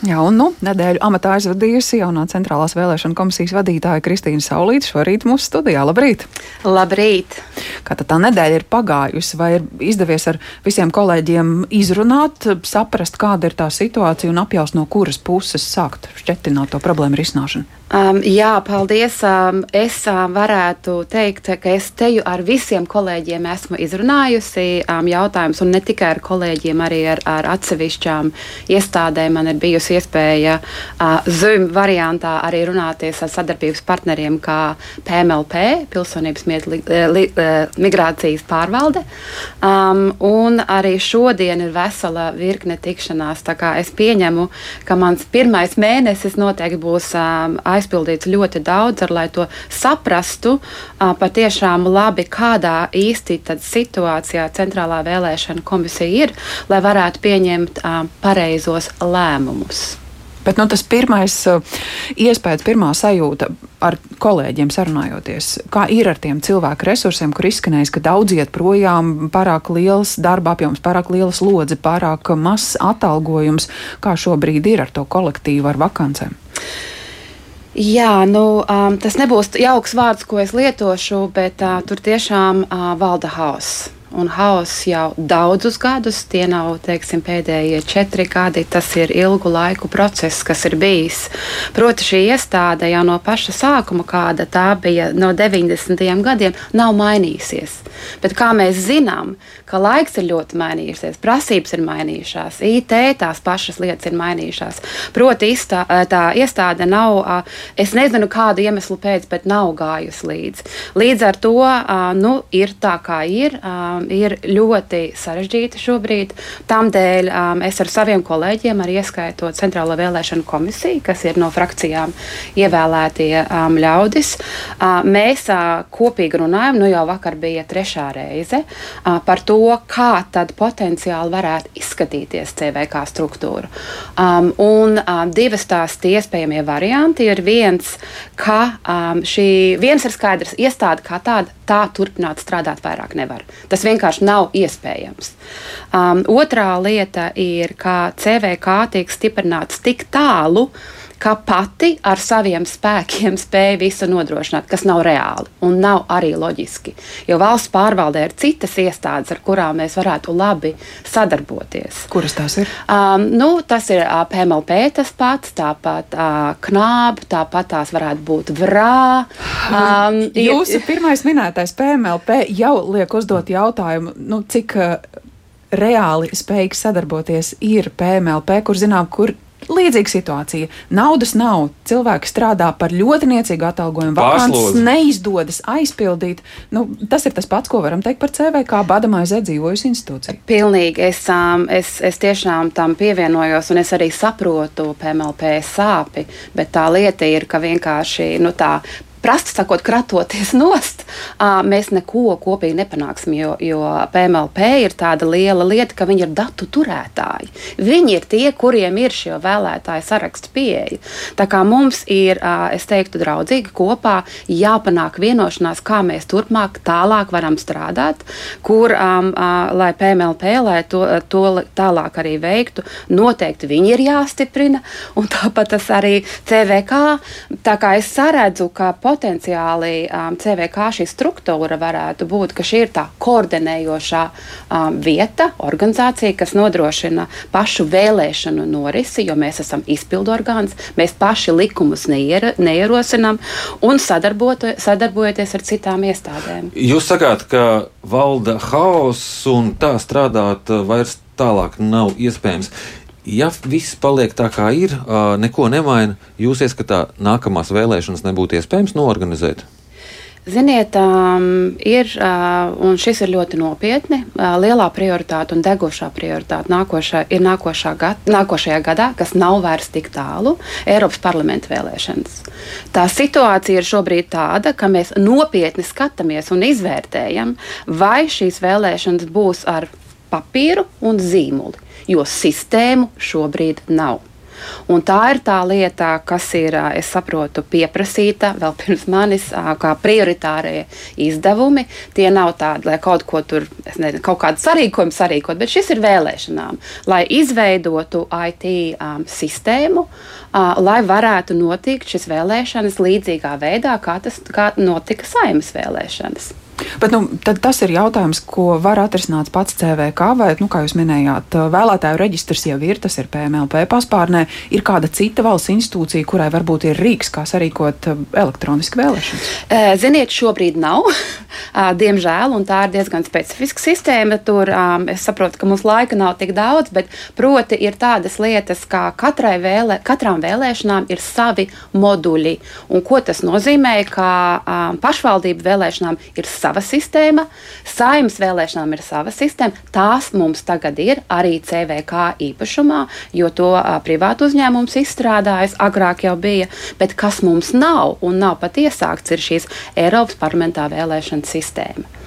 Jā, un nu, nedēļu amatā aizvadījusi jaunā centrālās vēlēšana komisijas vadītāja Kristīna Saulīte šorīt mūsu studijā. Labrīt! Labrīt! Kā tā nedēļa ir pagājusi, vai ir izdevies ar visiem kolēģiem izrunāt, saprast, kāda ir tā situācija un apjaust no kuras puses sākt šķetināt to problēmu risināšanu? Um, jā, paldies. Um, es uh, varētu teikt, ka es teju ar visiem kolēģiem esmu izrunājusi um, jautājumus, un ne tikai ar kolēģiem, arī ar, ar atsevišķām iestādēm. Man ir bijusi iespēja uh, Zoom variantā arī runāties ar sadarbības partneriem, kā PMLP, Pilsonības migrācijas pārvalde. Um, un arī šodien ir vesela virkne tikšanās. Es pieņemu, ka mans pirmais mēnesis noteikti būs um, aizpildīts ļoti daudz, ar, lai to saprastu patiešām labi, kādā īsti situācijā centrālā vēlēšana komisija ir, lai varētu pieņemt pareizos lēmumus. Bet nu, tas pirmais iespējas, pirmā sajūta ar kolēģiem sarunājoties, kā ir ar tiem cilvēku resursiem, kur izskanējis, ka daudz iet projām, pārāk liels darba apjoms, pārāk liela slodze, pārāk mazs atalgojums. Kā šobrīd ir ar to kolektīvu, ar vakancēm? Jā, nu, um, tas nebūs jauks vārds, ko es lietošu, bet uh, tur tiešām uh, valda hauss un hauss jau daudzus gadus. Tie nav teiksim, pēdējie četri gadi, tas ir ilgu laiku process, kas ir bijis. Proti, šī iestāde jau no paša sākuma, kāda tā bija no 90. gadiem, nav mainījusies. Bet kā mēs zinām, ka laiks ir ļoti mainījusies, prasības ir mainījušās, IT tās pašas lietas ir mainījušās. Proti, istā, tā iestāde nav, es nezinu kādu iemeslu pēc, bet nav gājusi līdzi. Līdz ar to nu, ir tā, kā ir um, ir ļoti sarežģīta šobrīd. Tādēļ um, es ar saviem kolēģiem, arī ieskaitot Centrālo vēlēšanu komisiju, kas ir no frakcijām ievēlētie um, ļaudis, uh, mēs uh, kopīgi runājam, nu jau vakar bija trešā reize, uh, par to, kā tad potenciāli varētu izskatīties CVK struktūra. Um, un uh, divas tās iespējamie varianti ir viens, ka um, šī viens ir skaidrs, iestāde kā tāda tā turpināt strādāt vairāk nevar. Tas vienkārši nav iespējams. Um, otrā lieta ir, ka CVK tiek stiprināts tik tālu, ka pati ar saviem spēkiem spēja visu nodrošināt, kas nav reāli un nav arī loģiski. Jo valsts pārvaldē ir citas iestādes, ar kurām mēs varētu labi sadarboties. Kuras tās ir? Um, nu, tas ir uh, PMLP tas pats, tāpat uh, knāb, tāpat tās varētu būt vrā. Um, Jūsu pirmais minētais PMLP jau liek uzdot jautājumu, nu, cik uh, reāli spējīgs sadarboties ir PMLP, kur zinām, kur līdzīga situācija. Naudas nav, cilvēki strādā par ļoti niecīgu atalgojumu, vakants neizdodas aizpildīt. Nu, tas ir tas pats, ko varam teikt par CVK badamaiz dzīvojusi institūciju. Pilnīgi, es, um, es, es tiešām tam pievienojos, un es arī saprotu PMLP sāpi, bet tā lieta ir, ka vienkārši nu, tā prasti sakot, kratoties nost, mēs neko kopīgi nepanāksim. Jo, jo PMLP ir tāda liela lieta, ka viņi ir datu turētāji. Viņi ir tie, kuriem ir šie vēlētāju sarakstu pieeja. Tā kā mums ir, es teiktu, draudzīgi kopā jāpanāk vienošanās, kā mēs turpmāk tālāk varam strādāt, kur, um, lai PMLP, lai to, to tālāk arī veiktu, noteikti viņi ir jāstiprina, un tāpat tas arī CVK. Tā kā es saredzu, ka potenciāli um, CVK šī struktūra varētu būt, ka šī ir tā koordinējošā um, vieta, organizācija, kas nodrošina pašu vēlēšanu norisi, jo mēs esam izpildu orgāns, mēs paši likumus neier, neierosinām un sadarbojoties ar citām iestādēm. Jūs sakāt, ka valda haoss un tā strādāt vairs tālāk nav iespējams ja viss paliek tā, kā ir, neko nemaina, jūs ieskatā nākamās vēlēšanas nebūtu iespējams norganizēt? Ziniet, um, ir, uh, un šis ir ļoti nopietni. Uh, lielā prioritāte un degošā prioritāte nākošā, ir nākošā gad, nākošajā gadā, kas nav vairs tik tālu - Eiropas parlamenta vēlēšanas. Tā situācija ir šobrīd tāda, ka mēs nopietni skatāmies un izvērtējam, vai šīs vēlēšanas būs ar papīru un zīmoli jo sistēmu šobrīd nav. Un tā ir tā lieta, kas ir, es saprotu, pieprasīta vēl pirms manis, kā prioritārie izdevumi. Tie nav tādi, lai kaut ko tur, nezinu, kaut kādu sarīkojumu sarīkot, bet šis ir vēlēšanām, lai izveidotu IT um, sistēmu, uh, lai varētu notikt šis vēlēšanas līdzīgā veidā, kā tas kā notika saimnes vēlēšanas. Bet nu, tas ir jautājums, ko var atrisināt pats CVK, vai, nu, kā jūs minējāt, vēlētāju reģistrs jau ir, tas ir PMLP paspārnē. Ir kāda cita valsts institūcija, kurai varbūt ir rīks, kā sarīkot elektroniski vēlēšanas? Ziniet, šobrīd nav. Diemžēl, un tā ir diezgan specifiska sistēma. Tur es saprotu, ka mums laika nav tik daudz, bet proti ir tādas lietas, kā katrai vēlē, katrām vēlēšanām ir savi moduļi. Un ko tas nozīmē, ka pašvaldību vēlēšanām ir savi sava sistēma, saimnes vēlēšanām ir sava sistēma. Tās mums tagad ir arī CVK īpašumā, jo to privātu uzņēmums izstrādājis, agrāk jau bija, bet kas mums nav un nav pat iesākts, ir šīs Eiropas parlamentā vēlēšana sistēma.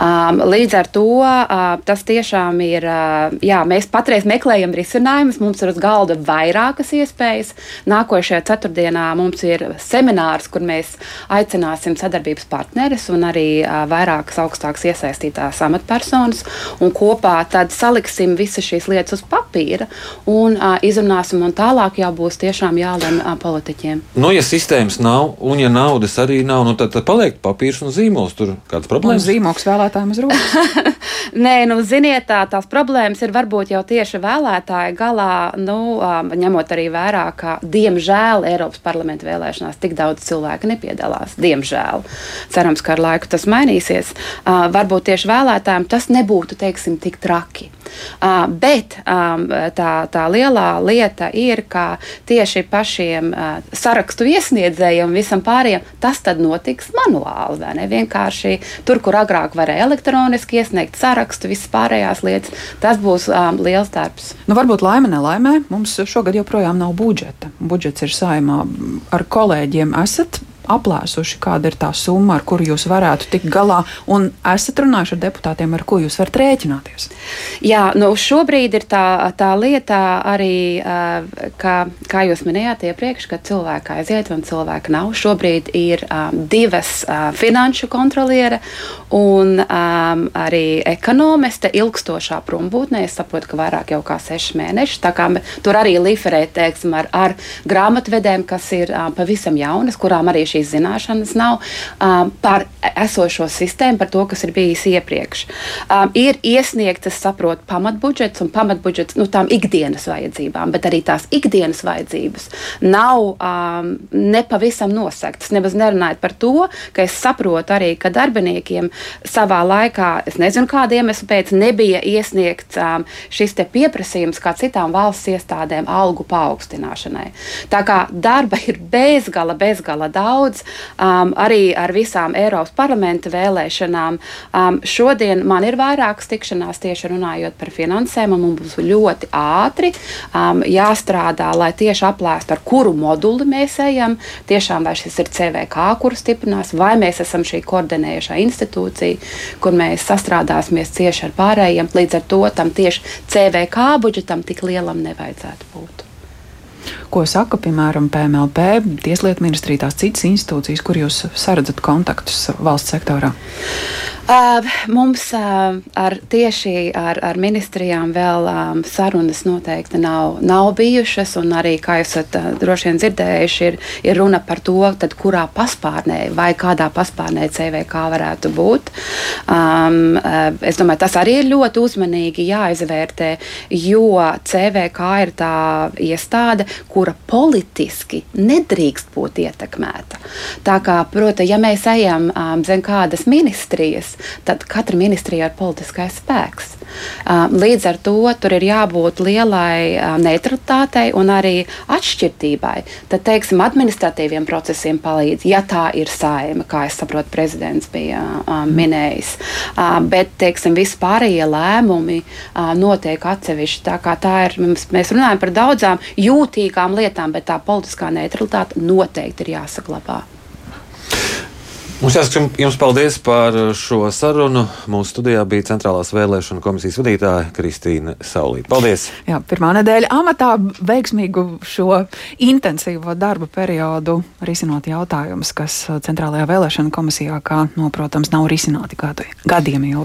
Um, līdz ar to uh, tas tiešām ir. Uh, jā, mēs patreiz meklējam risinājumus. Mums ir uz galda vairākas iespējas. Nākošajā ceturtdienā mums ir seminārs, kur mēs aicināsim sadarbības partneres un arī uh, vairākas augstākas iesaistītās amatpersonas. Un kopā tad saliksim visas šīs lietas uz papīra un uh, izrunāsim. Un tālāk jau būs tiešām jālem uh, politiķiem. Nu, ja sistēmas nav un ja naudas arī nav, nu, tad, tad paliek papīrs un zīmols. Tur kādas problēmas? Zīmoks vēlētājiem uz rokas. Nē, nu, ziniet, tā, tās problēmas ir varbūt jau tieši vēlētāju galā, nu, ņemot arī vērā, ka, diemžēl, Eiropas parlamenta vēlēšanās tik daudz cilvēku nepiedalās. Diemžēl. Cerams, ka ar laiku tas mainīsies. Varbūt tieši vēlētājiem tas nebūtu, teiksim, tik traki. Uh, bet um, tā, tā lielā lieta ir, ka tieši pašiem uh, sarakstu iesniedzējiem un visam pārējiem tas notiks manuāli. Vienkārši tur, kur agrāk varēja elektroniski iesniegt sarakstu, visas pārējās lietas. Tas būs um, liels darbs. Nu, varbūt laime nelaimē. Mums šogad joprojām nav budžeta. Budžets ir saimā. Ar kolēģiem esat aplēsuši, kāda ir tā summa, ar kuru jūs varētu tikt galā, un esat runājuši ar deputātiem, ar ko jūs varat rēķināties? Jā, nu šobrīd ir tā, tā lieta arī, ka, kā jūs minējāt iepriekš, ka cilvēki aiziet un cilvēki nav. Šobrīd ir um, divas uh, finanšu kontroliere un um, arī ekonomiste ilgstošā prombūtnē. Es saprotu, ka vairāk jau kā sešas mēnešus. Tā kā tur arī liferē, teiksim, ar, ar grāmatvedēm, kas ir um, pavisam jaunas, kurām arī šīs zināšanas nav um, par esošo sistēmu, par to, kas ir bijis iepriekš. Um, ir iesniegts, es saprotu, pamatbudžets un pamatbudžets nu, tām ikdienas vajadzībām, bet arī tās ikdienas vajadzības nav um, nepavisam nosegtas. Nemaz nerunājot par to, ka es saprotu arī, ka darbiniekiem savā laikā, es nezinu, kāda iemesla pēc, nebija iesniegts um, šis pieprasījums kā citām valsts iestādēm algu paaugstināšanai. Tā kā darba ir bezgala, bezgala daudz daudz, um, arī ar visām Eiropas parlamenta vēlēšanām. Um, šodien man ir vairākas tikšanās tieši runājot par finansēm, un mums ļoti ātri um, jāstrādā, lai tieši aplēstu, ar kuru moduli mēs ejam. Tiešām vai šis ir CVK, kuru stiprinās, vai mēs esam šī koordinējošā institūcija, kur mēs sastrādāsimies cieši ar pārējiem. Līdz ar to tam tieši CVK budžetam tik lielam nevajadzētu būt ko saka, piemēram, PMLP, Tieslietu ministrija, tās citas institūcijas, kur jūs saredzat kontaktus valsts sektorā? Uh, mums uh, ar tieši ar, ar ministrijām vēl um, sarunas noteikti nav, nav bijušas. Arī, kā jūs esat uh, droši vien dzirdējuši, ir, ir runa par to, tad, kurā paspārnē vai kādā paspārnē CVK varētu būt. Um, uh, es domāju, tas arī ir ļoti uzmanīgi jāizvērtē, jo CVK ir tā iestāde, kura politiski nedrīkst būt ietekmēta. Tā kā, protams, ja mēs ejam um, zem kādas ministrijas, tad katra ministrija ir politiskais spēks. Līdz ar to tur ir jābūt lielai neutralitātei un arī atšķirtībai. Tad, teiksim, administratīviem procesiem palīdz, ja tā ir saima, kā es saprotu, prezidents bija um, minējis. Bet, teiksim, vispārējie lēmumi notiek atsevišķi. Tā kā tā ir, mēs runājam par daudzām jūtīgām lietām, bet tā politiskā neutralitāte noteikti ir jāsaglabā. Mums jāsaka jums paldies par šo sarunu. Mūsu studijā bija Centrālās vēlēšana komisijas vadītāja Kristīna Saulīte. Paldies! Jā, pirmā nedēļa amatā veiksmīgu šo intensīvo darba periodu risinot jautājumus, kas Centrālajā vēlēšana komisijā, kā, no, protams, nav risināti gadu, gadiem ilgi.